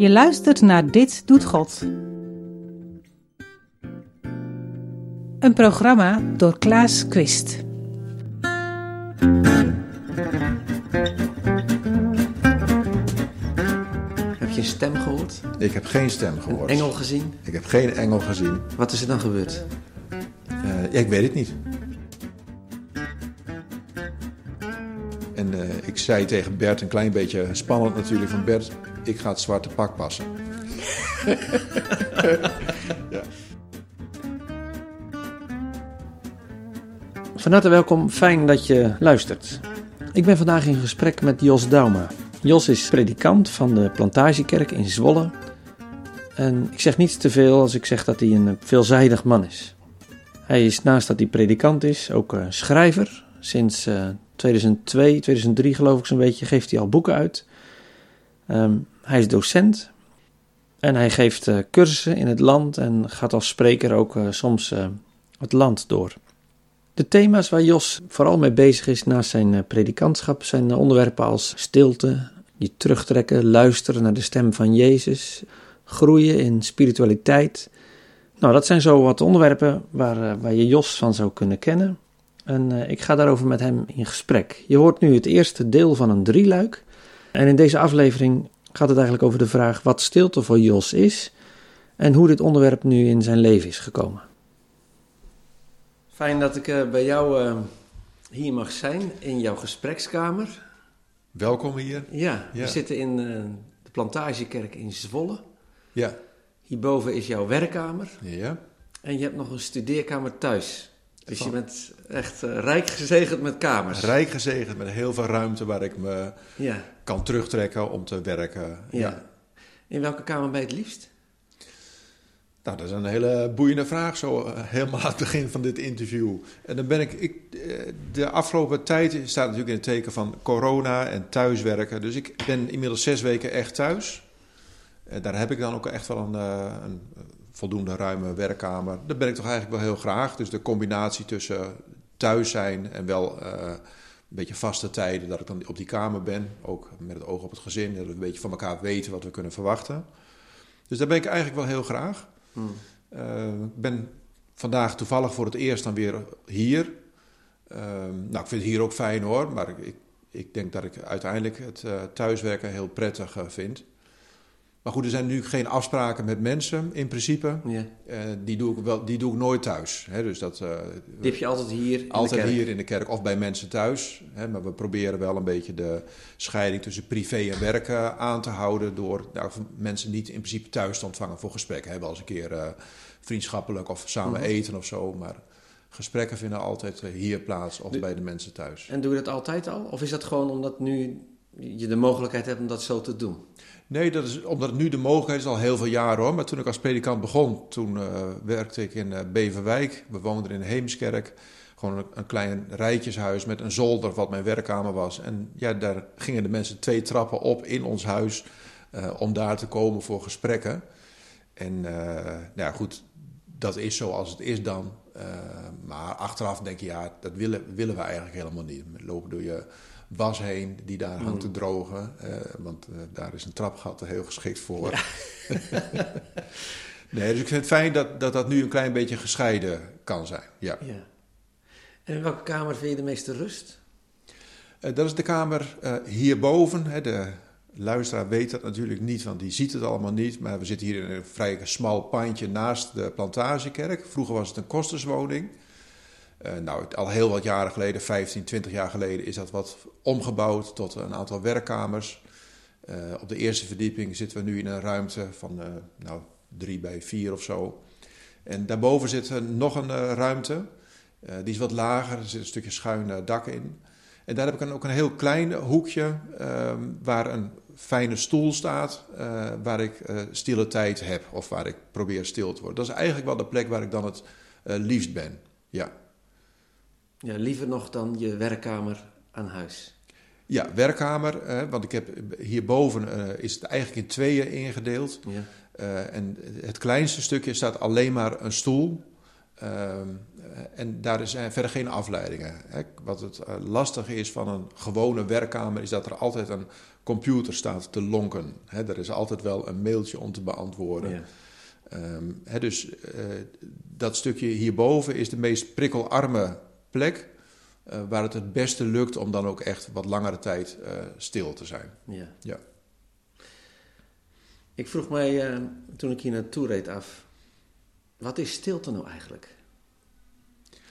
Je luistert naar Dit Doet God. Een programma door Klaas Quist. Heb je een stem gehoord? Ik heb geen stem Een gehoord. engel gezien? Ik heb geen engel gezien. Wat is er dan gebeurd? Eh, ja, ik weet het niet. En eh, ik zei tegen Bert, een klein beetje spannend natuurlijk, van Bert, ik ga het zwarte pak passen. Van harte welkom, fijn dat je luistert. Ik ben vandaag in gesprek met Jos Dauma. Jos is predikant van de Plantagekerk in Zwolle. En ik zeg niets te veel als ik zeg dat hij een veelzijdig man is. Hij is naast dat hij predikant is ook eh, schrijver. Sinds eh, 2002, 2003 geloof ik zo'n beetje, geeft hij al boeken uit. Ehm, hij is docent en hij geeft eh, cursussen in het land en gaat als spreker ook eh, soms eh, het land door. De thema's waar Jos vooral mee bezig is naast zijn predikantschap zijn onderwerpen als stilte, je terugtrekken, luisteren naar de stem van Jezus, groeien in spiritualiteit. Nou, dat zijn zo wat onderwerpen waar, waar je Jos van zou kunnen kennen. En ik ga daarover met hem in gesprek. Je hoort nu het eerste deel van een drieluik. En in deze aflevering gaat het eigenlijk over de vraag wat stilte voor Jos is en hoe dit onderwerp nu in zijn leven is gekomen. Fijn dat ik eh, bij jou eh, hier mag zijn in jouw gesprekskamer. Welkom hier. Ja, we zitten in eh, de Plantagekerk in Zwolle. Ja. Hierboven is jouw werkkamer Ja. en je hebt nog een studeerkamer thuis. Dus je bent echt eh, rijk gezegend met kamers. Rijk gezegend met heel veel ruimte waar ik me Ja, kan terugtrekken om te werken. ja. In welke kamer ben je het liefst? Nou, dat is een hele boeiende vraag, zo eh, helemaal aan het begin van dit interview. En dan ben ik, ik eh, de afgelopen tijd staat natuurlijk in het teken van corona en thuiswerken. Dus ik ben inmiddels zes weken echt thuis. Eh, Daar heb ik dan ook echt wel een, een voldoende ruime werkkamer. Dat ben ik toch eigenlijk wel heel graag. Dus de combinatie tussen thuis zijn en wel eh, een beetje vaste tijden dat ik dan op die kamer ben. Ook met het oog op het gezin, dat we een beetje van elkaar weten wat we kunnen verwachten. Dus daar ben ik eigenlijk wel heel graag. Hmm. Eh, ik ben vandaag toevallig voor het eerst dan weer hier. Ehm, nou, ik vind het hier ook fijn hoor, maar ik, ik, denk dat ik uiteindelijk het eh, thuiswerken heel prettig vind. Maar goed, er zijn nu geen afspraken met mensen in principe. Ja. Eh, die, doe ik wel, die doe ik nooit thuis. Hè? Dus dat, Die heb je altijd hier in altijd de kerk. hier in de kerk of bij mensen thuis. Hè? Maar we proberen wel een beetje de scheiding tussen privé en werk eh, aan te houden. Door nou, mensen niet in principe thuis te ontvangen voor gesprekken. We hebben wel eens een keer vriendschappelijk of samen Mhm. eten of zo. Maar gesprekken vinden altijd hier plaats of bij de mensen thuis. En doe je dat altijd al? Of is dat gewoon omdat nu je de mogelijkheid hebt om dat zo te doen? Nee, dat is omdat het nu de mogelijkheid is al heel veel jaren hoor. Maar toen ik als predikant begon, toen eh, werkte ik in eh, Beverwijk. We woonden in Heemskerk. Gewoon een, een klein rijtjeshuis met een zolder wat mijn werkkamer was. En ja, daar gingen de mensen twee trappen op in ons huis eh, om daar te komen voor gesprekken. En nou ja, goed, dat is zoals het is dan. Maar achteraf denk je, ja, dat willen, willen we eigenlijk helemaal niet. Lopen door je was heen die daar hangt te drogen. eh, want eh, daar is een trapgat heel geschikt voor. nee, dus ik vind het fijn dat, dat dat nu een klein beetje gescheiden kan zijn. Ja. Ja. En in welke kamer vind je de meeste rust? Eh, dat is de kamer hierboven. Hè. De luisteraar weet dat natuurlijk niet, want die ziet het allemaal niet. Maar we zitten hier in een vrij smal pandje naast de plantagekerk. Vroeger was het een kosterswoning. Eh, nou, al heel wat jaren geleden, 15, 20 jaar geleden, is dat wat omgebouwd tot een aantal werkkamers. Eh, op de eerste verdieping zitten we nu in een ruimte van eh, nou, drie bij vier of zo. En daarboven zit nog een ruimte. Die is wat lager, er zit een stukje schuin dak in. En daar heb ik dan ook een heel klein hoekje ehm, waar een fijne stoel staat, waar ik stille tijd heb of waar ik probeer stil te worden. Dat is eigenlijk wel de plek waar ik dan het liefst ben. Ja. Ja, liever nog dan je werkkamer aan huis. Ja, werkkamer, eh, want ik heb hierboven eh, is het eigenlijk in tweeën ingedeeld. Ja. Eh, en het kleinste stukje staat alleen maar een stoel. Ehm, en daar zijn verder geen afleidingen. Hè. Wat het uh, lastige is van een gewone werkkamer, is dat er altijd een computer staat te lonken. Hè. Er is altijd wel een mailtje om te beantwoorden. Ja. Um, hè, dus dat stukje hierboven is de meest prikkelarme plek. Uh, waar het het beste lukt om dan ook echt wat langere tijd uh, stil te zijn. Ja. ja. Ik vroeg mij toen ik hier naartoe reed af: wat is stilte nou eigenlijk?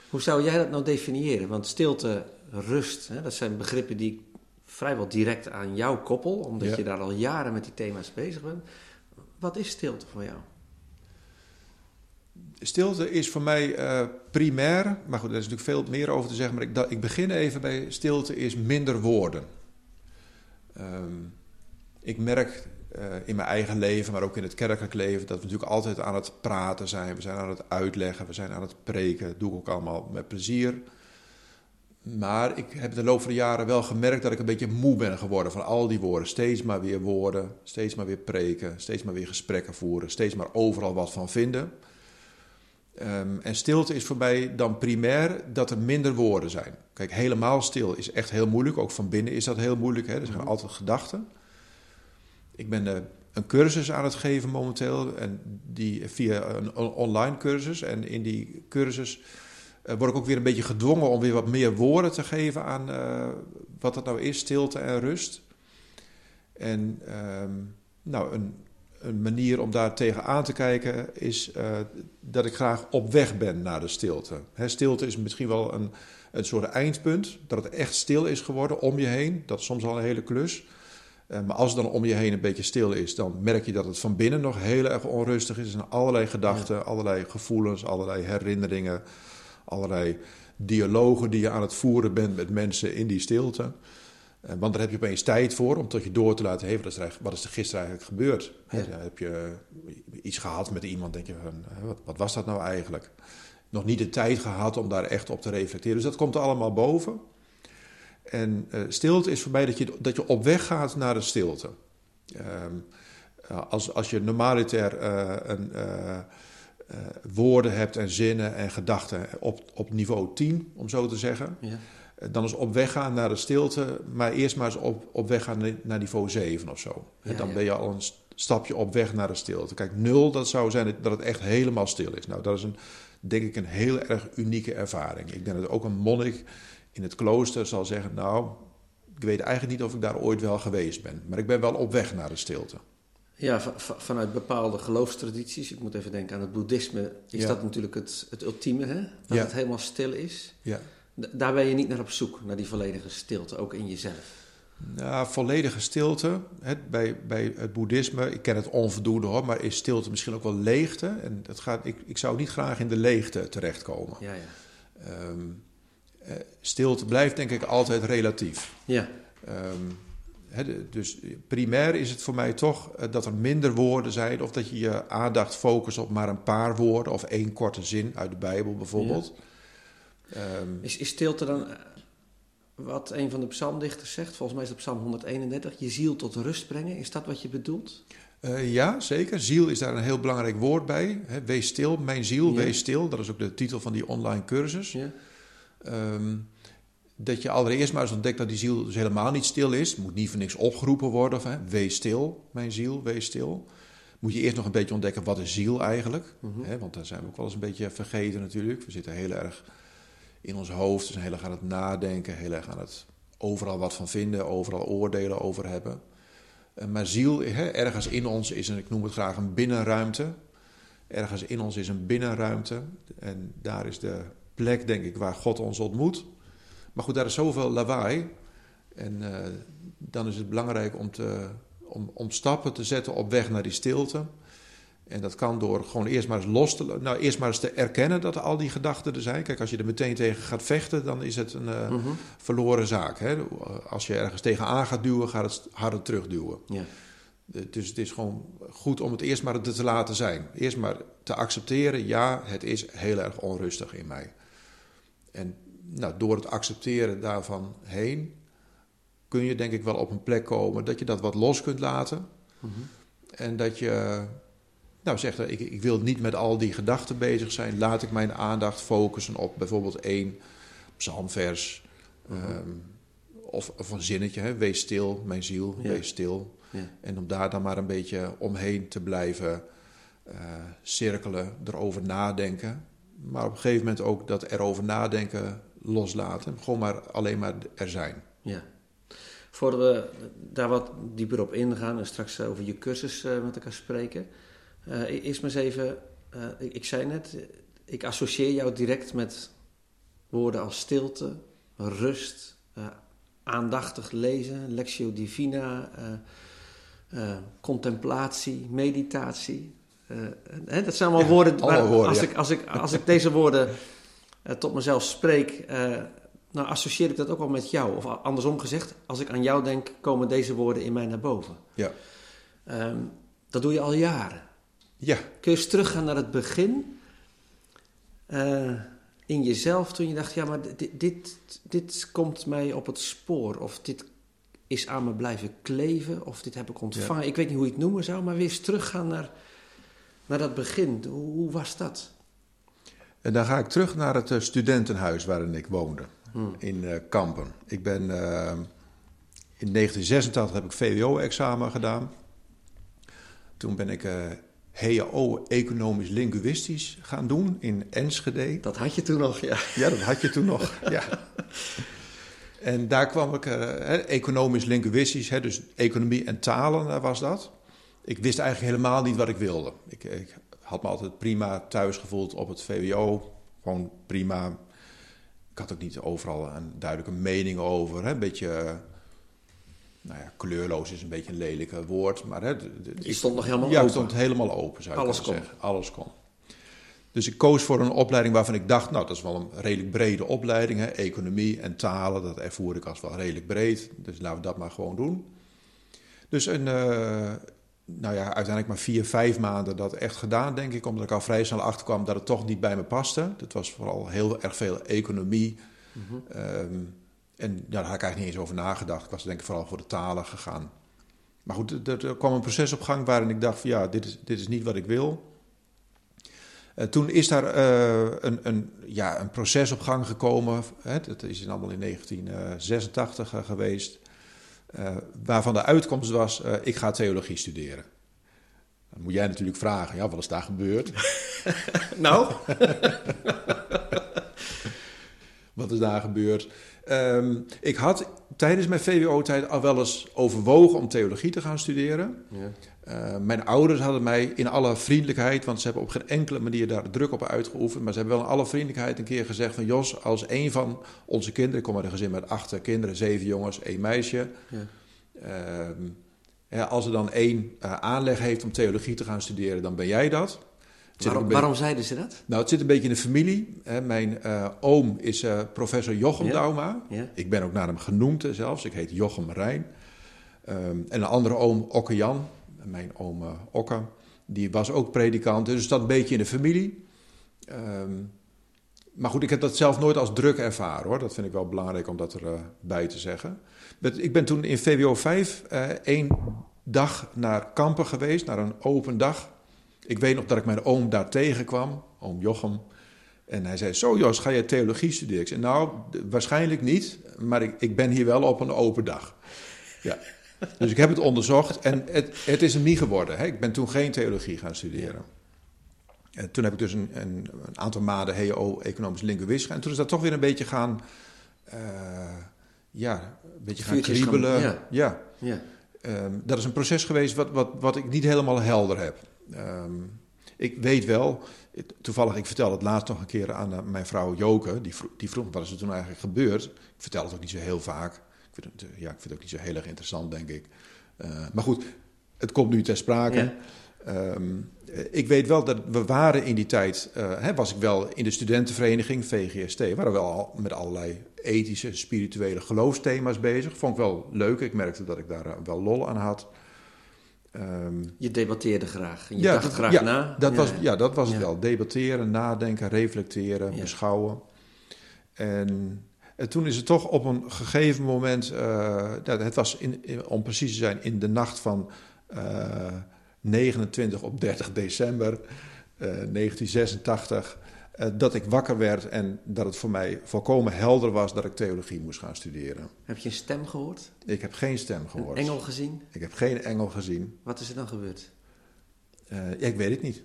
Hoe zou jij dat nou definiëren? Want stilte, rust, hè, dat zijn begrippen die ik vrijwel direct aan jou koppel, omdat je daar al jaren met die thema's bezig bent. Wat is stilte voor jou? Stilte is voor mij uh, primair, maar goed, daar is natuurlijk veel meer over te zeggen, maar ik, ik begin even bij stilte is minder woorden. Um, ik merk uh, in mijn eigen leven, maar ook in het kerkelijk leven, dat we natuurlijk altijd aan het praten zijn. We zijn aan het uitleggen, we zijn aan het preken. Dat doe ik ook allemaal met plezier. Maar ik heb de loop van de jaren wel gemerkt dat ik een beetje moe ben geworden van al die woorden. Steeds maar weer woorden, steeds maar weer preken, steeds maar weer gesprekken voeren, steeds maar overal wat van vinden. Um, en stilte is voor mij dan primair dat er minder woorden zijn. Kijk, helemaal stil is echt heel moeilijk. Ook van binnen is dat heel moeilijk. Hè? Er zijn mhm. altijd gedachten. Ik ben uh, een cursus aan het geven momenteel. En die via een online cursus. En in die cursus uh, word ik ook weer een beetje gedwongen om weer wat meer woorden te geven aan uh, wat dat nou is, stilte en rust. En um, nou, een, een manier om daar tegenaan te kijken is uh, dat ik graag op weg ben naar de stilte. He, stilte is misschien wel een, een soort eindpunt, dat het echt stil is geworden om je heen. Dat is soms al een hele klus. Uh, maar als het dan om je heen een beetje stil is, dan merk je dat het van binnen nog heel erg onrustig is. Er zijn allerlei gedachten, allerlei gevoelens, allerlei herinneringen, allerlei dialogen die je aan het voeren bent met mensen in die stilte. Uh, want daar heb je opeens tijd voor om tot je door te laten heen. Wat is er, wat is er gisteren eigenlijk gebeurd? Ja. heb je iets gehad met iemand, denk je van, wat, wat, was dat nou eigenlijk? Nog niet de tijd gehad om daar echt op te reflecteren. Dus dat komt er allemaal boven. En uh, stilte is voor mij dat je, dat je op weg gaat naar de stilte. Um, als, als je normaliter uh, een, woorden hebt en zinnen en gedachten op, op niveau 10, om zo te zeggen... Ja dan is op weg gaan naar de stilte, maar eerst maar eens op, op weg gaan naar niveau 7 of zo. Ja, dan ben je al een stapje op weg naar de stilte. Kijk, nul, dat zou zijn dat het echt helemaal stil is. Nou, dat is een, denk ik een heel erg unieke ervaring. Ik denk dat ook een monnik in het klooster zal zeggen, nou, ik weet eigenlijk niet of ik daar ooit wel geweest ben. Maar ik ben wel op weg naar de stilte. Ja, vanuit bepaalde geloofstradities, ik moet even denken aan het boeddhisme, is dat natuurlijk het, het ultieme, hè? Dat het helemaal stil is. Ja. Daar ben je niet naar op zoek, naar die volledige stilte, ook in jezelf. Nou, volledige stilte. Hè, bij, bij het boeddhisme, ik ken het onvoldoende hoor, maar is stilte misschien ook wel leegte? En dat gaat, ik, ik zou niet graag in de leegte terechtkomen. Ja, ja. Um, stilte blijft denk ik altijd relatief. Ja. Um, dus primair is het voor mij toch eh, dat er minder woorden zijn, of dat je je aandacht focust op maar een paar woorden of één korte zin uit de Bijbel bijvoorbeeld. Ja. Um, is, is stilte dan eh, wat een van de psalmdichters zegt? Volgens mij is het psalm 131. Je ziel tot rust brengen. Is dat wat je bedoelt? Uh, ja, zeker. Ziel is daar een heel belangrijk woord bij. He, wees stil, mijn ziel, wees stil. Dat is ook de titel van die online cursus. Ja. Um, dat je allereerst maar eens ontdekt dat die ziel dus helemaal niet stil is. Moet niet voor niks opgeroepen worden. Of, he, wees stil, mijn ziel, wees stil. Moet je eerst nog een beetje ontdekken wat is ziel eigenlijk. -huh. want daar zijn we ook wel eens een beetje vergeten natuurlijk. We zitten heel erg in ons hoofd. Zijn heel erg aan het nadenken, heel erg aan het overal wat van vinden, overal oordelen over hebben. Eh, maar ziel, ergens in ons is een, ik noem het graag een binnenruimte. Ergens in ons is een binnenruimte. En daar is de plek, denk ik, waar God ons ontmoet. Maar goed, daar is zoveel lawaai. En uh, dan is het belangrijk om, te, om, om stappen te zetten op weg naar die stilte. En dat kan door gewoon eerst maar eens los te... Nou, eerst maar eens te erkennen dat al die gedachten er zijn. Kijk, als je er meteen tegen gaat vechten, dan is het een uh, verloren zaak. Hè? Als je ergens tegenaan gaat duwen, gaat het harder terugduwen. Ja. Dus het is gewoon goed om het eerst maar te laten zijn. Eerst maar te accepteren, ja, het is heel erg onrustig in mij. En nou, door het accepteren daarvan heen... kun je denk ik wel op een plek komen dat je dat wat los kunt laten. Mm En dat je nou, zegt ik, ik wil niet met al die gedachten bezig zijn. Laat ik mijn aandacht focussen op bijvoorbeeld één psalmvers. ehm, of, of een zinnetje, hè? wees stil, mijn ziel, Ja. wees stil. Ja. En om daar dan maar een beetje omheen te blijven eh, cirkelen, erover nadenken. Maar op een gegeven moment ook dat erover nadenken loslaten. Gewoon maar alleen maar er zijn. Ja. Voordat we daar wat dieper op ingaan en straks over je cursus eh, met elkaar spreken. Eh, eerst maar eens even, eh, ik, ik zei net, ik associeer jou direct met woorden als stilte, rust, eh, aandachtig lezen, lectio divina, contemplatie, meditatie. Hè, dat zijn allemaal Ja, woorden, waar- woorden, als, ja. ik, als, ik, als ik deze woorden tot mezelf spreek, nou associeer ik dat ook wel met jou. Of andersom gezegd, als ik aan jou denk, komen deze woorden in mij naar boven. Ja. Ehm, dat doe je al jaren. Ja, Kun je eens teruggaan naar het begin eh, in jezelf toen je dacht, ja, maar dit, dit, dit komt mij op het spoor. Of dit is aan me blijven kleven. Of dit heb ik ontvangen. Ik weet niet hoe je het noemen zou, maar weer eens teruggaan naar, naar dat begin. Hoe, hoe was dat? En dan ga ik terug naar het eh, studentenhuis waarin ik woonde, Hmm. in eh, Kampen. Ik ben in 1986 heb ik VWO-examen gedaan. Toen ben ik eh HEO economisch linguïstisch gaan doen in Enschede. Dat had je toen nog, ja. Ja, dat had je toen nog. Ja. En daar kwam ik, eh, hè, economisch linguïstisch, hè, dus economie en talen daar was dat. Ik wist eigenlijk helemaal niet wat ik wilde. Ik, ik had me altijd prima thuis gevoeld op het VWO. Gewoon prima. Ik had ook niet overal een duidelijke mening over. Hè. Een beetje, eh, nou ja, kleurloos is een beetje een lelijke woord. Maar hè, stond nog helemaal ja, open. ik stond helemaal open, zou ik Alles kunnen kon. zeggen. Alles kon. Dus ik koos voor een opleiding waarvan ik dacht, nou, dat is wel een redelijk brede opleiding. Hè? Economie en talen, dat ervoer ik als wel redelijk breed. Dus laten we dat maar gewoon doen. Dus een, eh, nou ja, uiteindelijk maar vier, vijf maanden dat echt gedaan, denk ik. Omdat ik al vrij snel achterkwam dat het toch niet bij me paste. Het was vooral heel erg veel economie. Ehm, en ja, daar had ik eigenlijk niet eens over nagedacht. Ik was denk ik vooral voor de talen gegaan. Maar goed, er, kwam een proces op gang waarin ik dacht van ja, dit is, dit is niet wat ik wil. Eh, toen is daar eh, een, een, ja, een proces op gang gekomen. Hè, dat is allemaal in 1986 eh, geweest. waarvan de uitkomst was, ik ga theologie studeren. Dan moet jij natuurlijk vragen, ja, wat is daar gebeurd? Nou? Wat is daar gebeurd? Ehm, ik had tijdens mijn VWO-tijd al wel eens overwogen om theologie te gaan studeren. Ja. Eh, mijn ouders hadden mij in alle vriendelijkheid, want ze hebben op geen enkele manier daar druk op uitgeoefend, maar ze hebben wel in alle vriendelijkheid een keer gezegd van Jos, als een van onze kinderen, ik kom uit een gezin met acht kinderen, zeven jongens, één meisje, Ja. Ehm, ja, als er dan één eh, aanleg heeft om theologie te gaan studeren, dan ben jij dat. Waarom, beetje- waarom zeiden ze dat? nou, het zit een beetje in de familie. Hè. Mijn eh, oom is eh, professor Jochem Ja. Dauma. Ja. Ik ben ook naar hem genoemd eh, zelfs. Ik heet Jochem Rijn. Ehm, en een andere oom, Okke Jan, mijn oom eh, Okke, die was ook predikant. Dus dat een beetje in de familie. Ehm, maar goed, ik heb dat zelf nooit als druk ervaren hoor. Dat vind ik wel belangrijk om dat erbij bij te zeggen. Ik ben toen in VWO 5 eh, één dag naar Kampen geweest, naar een open dag. Ik weet nog dat ik mijn oom daar tegenkwam, oom Jochem. En hij zei, zo Jos, ga je theologie studeren? Ik zei, nou, waarschijnlijk niet, maar ik, ik ben hier wel op een open dag. Ja. Dus ik heb het onderzocht en het, het is hem niet geworden. Hè. Ik ben toen geen theologie gaan studeren. En toen heb ik dus een, een, een aantal maanden HEO economisch linguïstisch. En toen is dat toch weer een beetje gaan, eh, ja, een beetje gaan- kriebelen. ja. ja. Ja. Ehm, dat is een proces geweest wat, wat, wat ik niet helemaal helder heb. Ehm, ik weet wel, toevallig, ik vertel het laatst nog een keer aan eh, mijn vrouw Joke. Die, vro- die vroeg me wat is er toen eigenlijk gebeurd. Ik vertel het ook niet zo heel vaak. Ik vind het, eh, ja, ik vind het ook niet zo heel erg interessant, denk ik. Eh, maar goed, het komt nu ter sprake. Ja. Ehm, eh, ik weet wel dat we waren in die tijd, hè, was ik wel in de studentenvereniging VGST, we waren wel al met allerlei ethische, spirituele geloofsthema's bezig. Vond ik wel leuk, ik merkte dat ik daar wel lol aan had. Ehm, Je debatteerde graag. En je Ja, dacht dat- graag ja, na. dat Ja. was, ja, dat was het wel. Debatteren, nadenken, reflecteren, beschouwen. En, en toen is het toch op een gegeven moment, eh, dat- het was in, in- om precies te zijn, in de nacht van eh, 29 op 30 december eh, 1986 eh, dat ik wakker werd en dat het voor mij volkomen helder was dat ik theologie moest gaan studeren. Heb je een stem gehoord? Ik heb geen stem gehoord. Een engel gezien? Ik heb geen engel gezien. Wat is er dan gebeurd? Uh, ja, ik weet het niet.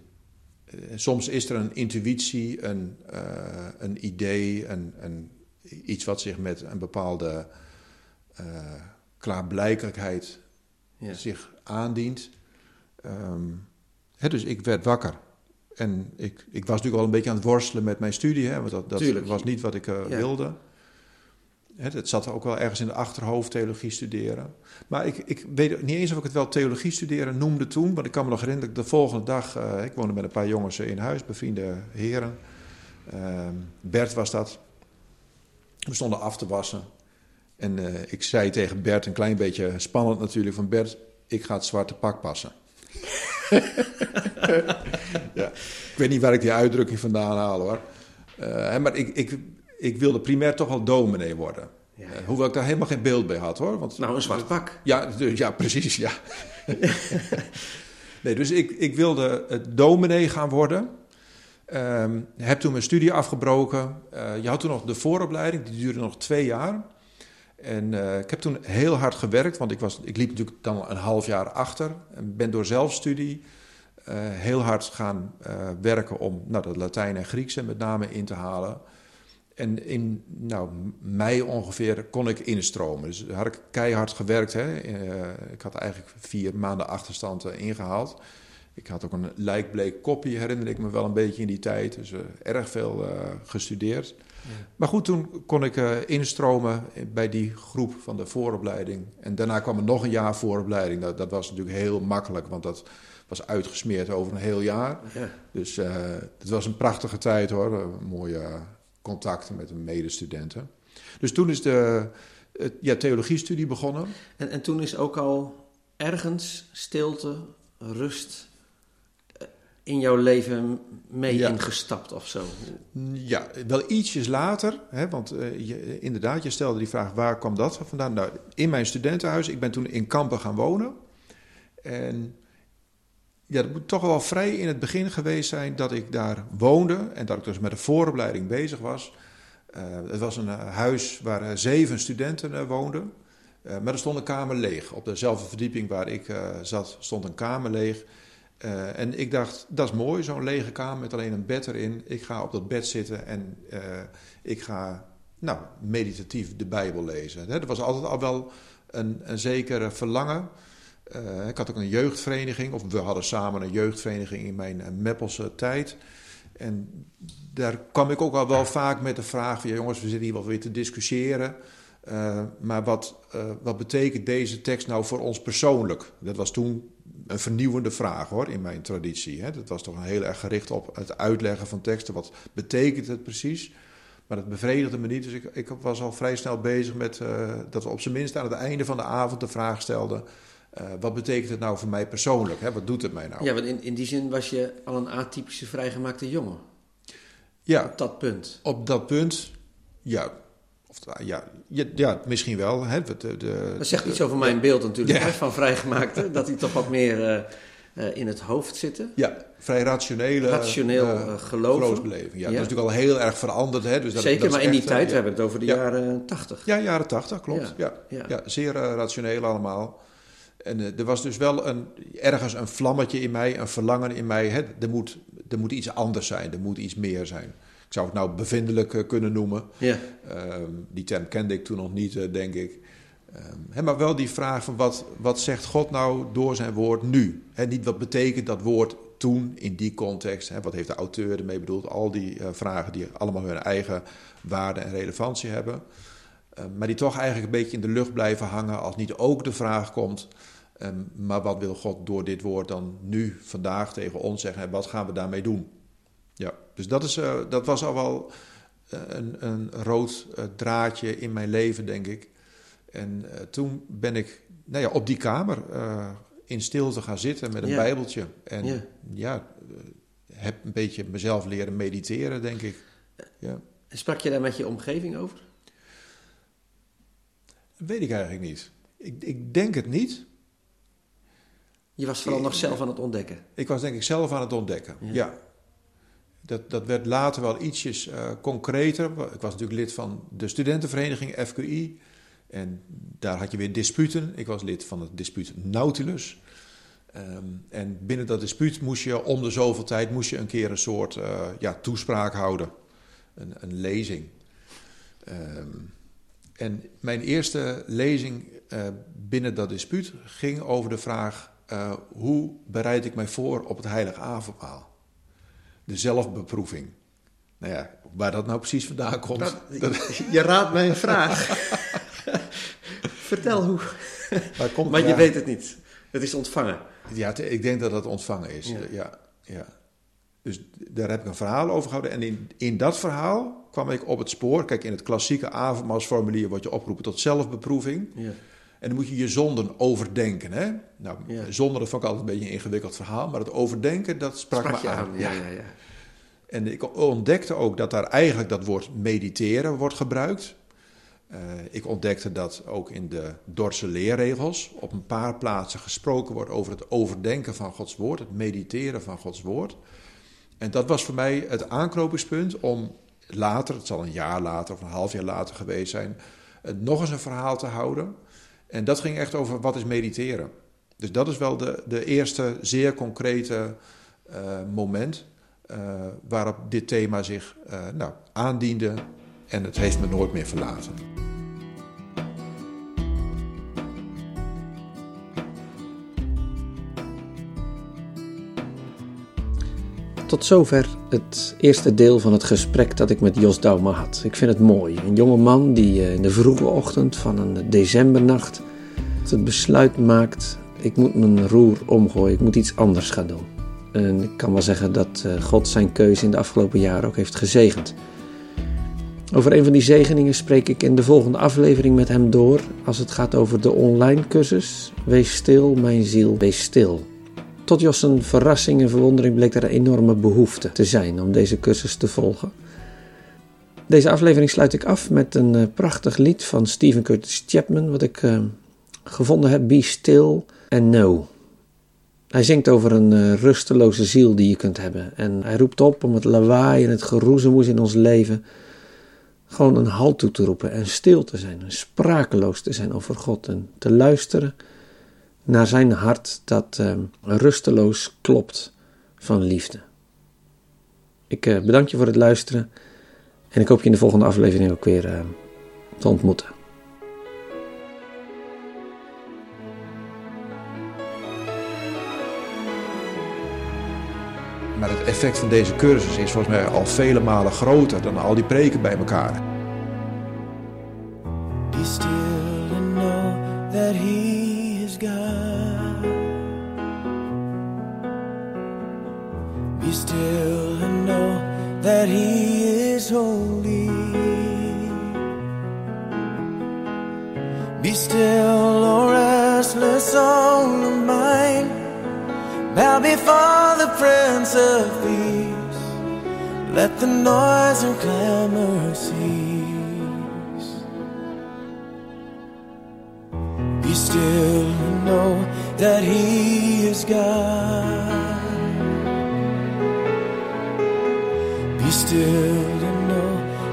Uh, soms is er een intuïtie, een, uh, een idee, een, een, iets wat zich met een bepaalde klaarblijkelijkheid ja. zich aandient. Um, hè, dus ik werd wakker. En ik, ik was natuurlijk al een beetje aan het worstelen met mijn studie, hè, want dat, dat was niet wat ik ja. wilde. Het zat ook wel ergens in de achterhoofd, theologie studeren. Maar ik, ik weet niet eens of ik het wel theologie studeren noemde toen. Want ik kan me nog herinneren dat de volgende dag... Uh, ik woonde met een paar jongens in huis, bevriende heren. Uh, Bert was dat. We stonden af te wassen. En ik zei tegen Bert, een klein beetje spannend natuurlijk... van Bert, ik ga het zwarte pak passen. ja. Ik weet niet waar ik die uitdrukking vandaan haal hoor. Uh, maar ik, ik, ik wilde primair toch wel dominee worden. Ja, ja. Hoewel ik daar helemaal geen beeld bij had hoor. Want, nou, een zwart pak. Ja, dus, ja precies, ja. nee, dus ik, ik wilde het dominee gaan worden. Um, heb toen mijn studie afgebroken. Uh, je had toen nog de vooropleiding, die duurde nog twee jaar. En uh, ik heb toen heel hard gewerkt, want ik, was, ik liep natuurlijk dan een half jaar achter. En ben door zelfstudie uh, heel hard gaan uh, werken om nou, dat Latijn en Griekse met name in te halen. En in nou, mei ongeveer kon ik instromen. Dus had ik keihard gewerkt. Hè. ik had eigenlijk vier maanden achterstand ingehaald. Ik had ook een lijkbleek kopie, herinner ik me wel een beetje in die tijd. Dus erg veel gestudeerd. Maar goed, toen kon ik uh, instromen bij die groep van de vooropleiding. En daarna kwam er nog een jaar vooropleiding. Dat, dat was natuurlijk heel makkelijk, want dat was uitgesmeerd over een heel jaar. Ja. Dus uh, het was een prachtige tijd hoor. Uh, mooie contacten met de medestudenten. Dus toen is de ja, theologiestudie begonnen. En, en toen is ook al ergens stilte, rust in jouw leven mee ja. ingestapt of zo? Ja, wel ietsjes later. Hè, want uh, je, inderdaad, je stelde die vraag, waar kwam dat vandaan? Nou, in mijn studentenhuis. Ik ben toen in Kampen gaan wonen. En ja, het moet toch wel vrij in het begin geweest zijn dat ik daar woonde. En dat ik dus met de vooropleiding bezig was. Uh, het was een uh, huis waar zeven studenten woonden. maar er stond een kamer leeg. Op dezelfde verdieping waar ik zat, stond een kamer leeg. Uh, en ik dacht, dat is mooi, zo'n lege kamer met alleen een bed erin. Ik ga op dat bed zitten en uh, ik ga nou, meditatief de Bijbel lezen. Dat was altijd al wel een, een zekere verlangen. Uh, ik had ook een jeugdvereniging, of we hadden samen een jeugdvereniging in mijn Meppelse tijd. En daar kwam ik ook al wel vaak met de vraag van... Ja, jongens, we zitten hier wel weer te discussiëren... Maar wat, wat betekent deze tekst nou voor ons persoonlijk? Dat was toen een vernieuwende vraag hoor, in mijn traditie. Hè. Dat was toch heel erg gericht op het uitleggen van teksten. Wat betekent het precies? Maar dat bevredigde me niet. Dus ik, ik was al vrij snel bezig met uh, dat we op zijn minst aan het einde van de avond de vraag stelden. Uh, wat betekent het nou voor mij persoonlijk? Hè? Wat doet het mij nou? Ja, want in, in die zin was je al een atypische vrijgemaakte jongen. Ja. Op dat punt. Op dat punt, ja. Of, ja, ja, ja, misschien wel. Hè. De, de, dat zegt iets over mijn beeld natuurlijk, ja. van vrijgemaakte. dat die toch wat meer uh, uh, in het hoofd zitten. Ja, vrij rationele Rationeel uh, geloofsbeleving. Ja, dat is natuurlijk al heel erg veranderd. Hè. Dus dat, Zeker, dat maar in die tijd, we hebben het over de jaren tachtig. Ja, jaren tachtig, klopt. Ja, ja. zeer rationeel allemaal. En er was dus wel een, ergens een vlammetje in mij, een verlangen in mij. Hè. Er, moet, er moet iets anders zijn, er moet iets meer zijn. Zou het nou bevindelijk uh, kunnen noemen. Ja. Um, die term kende ik toen nog niet, uh, denk ik. Um, hè, maar wel die vraag van wat, wat zegt God nou door zijn woord nu? Hè, niet wat betekent dat woord toen in die context? Wat heeft de auteur ermee bedoeld? Al die uh, vragen die allemaal hun eigen waarde en relevantie hebben. maar die toch eigenlijk een beetje in de lucht blijven hangen als niet ook de vraag komt... Um, maar wat wil God door dit woord dan nu, vandaag tegen ons zeggen? En wat gaan we daarmee doen? Ja, dus dat, is, uh, dat was al wel een, een rood uh, draadje in mijn leven, denk ik. En toen ben ik nou ja, op die kamer in stilte gaan zitten met een Ja. bijbeltje. En Ja. ja, heb een beetje mezelf leren mediteren, denk ik. Ja. En sprak je daar met je omgeving over? Dat weet ik eigenlijk niet. Ik, ik denk het niet. Je was vooral nog zelf aan het ontdekken. Ik was denk ik zelf aan het ontdekken, ja. Dat, dat werd later wel ietsjes uh, concreter. Ik was natuurlijk lid van de studentenvereniging FQI. En daar had je weer disputen. Ik was lid van het dispuut Nautilus. Um, en binnen dat dispuut moest je om de zoveel tijd moest je een keer een soort uh, ja, toespraak houden. Een, een lezing. Um, en mijn eerste lezing uh, binnen dat dispuut ging over de vraag: hoe bereid ik mij voor op het heilige avondmaal? De zelfbeproeving. Nou ja, waar dat nou precies vandaan komt. Dat, Je raadt mij een vraag. Vertel hoe. Komt, maar je weet het niet. Het is ontvangen. Ja, ik denk dat het ontvangen is. Ja. ja, ja. Dus daar heb ik een verhaal over gehouden. En in, in dat verhaal kwam ik op het spoor. Kijk, in het klassieke avondmaalsformulier word je opgeroepen tot zelfbeproeving. Ja. En dan moet je je zonden overdenken. Hè? Nou, ja. zonden, dat vond ik altijd een beetje een ingewikkeld verhaal. Maar het overdenken, dat sprak, sprak me aan. Ja, ja, ja. En ik ontdekte ook dat daar eigenlijk dat woord mediteren wordt gebruikt. Uh, ik ontdekte dat ook in de Dorse leerregels op een paar plaatsen gesproken wordt over het overdenken van Gods woord, het mediteren van Gods woord. En dat was voor mij het aanknopingspunt om later, het zal een jaar later of een half jaar later geweest zijn, nog eens een verhaal te houden. En dat ging echt over wat is mediteren. Dus dat is wel de, de eerste zeer concrete uh, moment uh, waarop dit thema zich uh, nou, aandiende en het heeft me nooit meer verlaten. Tot zover het eerste deel van het gesprek dat ik met Jos Dauma had. Ik vind het mooi. Een jonge man die eh, in de vroege ochtend van een decembernacht het besluit maakt: ik moet mijn roer omgooien, ik moet iets anders gaan doen. En ik kan wel zeggen dat eh, God zijn keuze in de afgelopen jaren ook heeft gezegend. Over een van die zegeningen spreek ik in de volgende aflevering met hem door als het gaat over de online cursus Wees stil, mijn ziel, wees stil. Tot Jos verrassing en verwondering bleek er een enorme behoefte te zijn om deze cursus te volgen. Deze aflevering sluit ik af met een uh, prachtig lied van Stephen Curtis Chapman, wat ik uh, gevonden heb: Be Still and Know. Hij zingt over een uh, rusteloze ziel die je kunt hebben. En hij roept op om het lawaai en het geroezemoes in ons leven gewoon een halt toe te roepen en stil te zijn en sprakeloos te zijn over God en te luisteren naar zijn hart dat uh, rusteloos klopt van liefde. Ik uh, bedank je voor het luisteren en ik hoop je in de volgende aflevering ook weer uh, te ontmoeten. Maar het effect van deze cursus is volgens mij al vele malen groter dan al die preken bij elkaar. Be still and know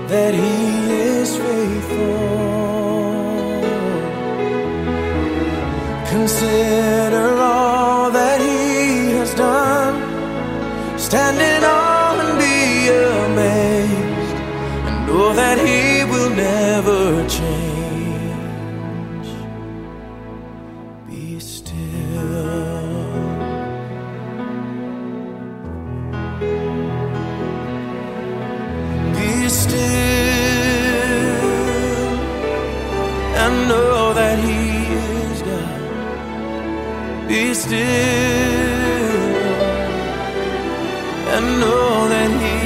that He is faithful. Consider all that He has done. Stand know that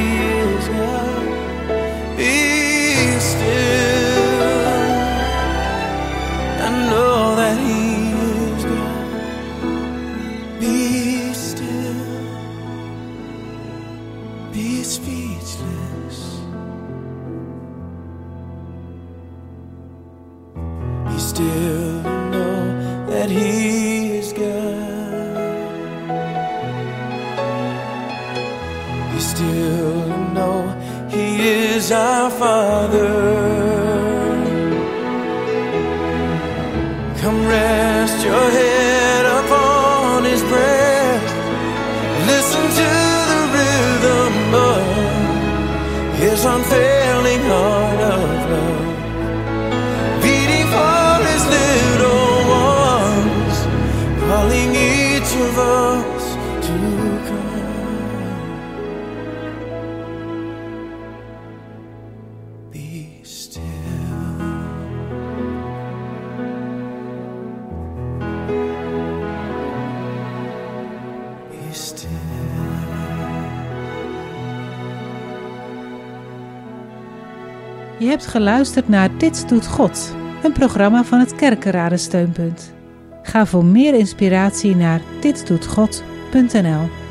hebt geluisterd naar Dit doet God, een programma van het Kerkenradensteunpunt. Ga voor meer inspiratie naar ditdoetgod.nl.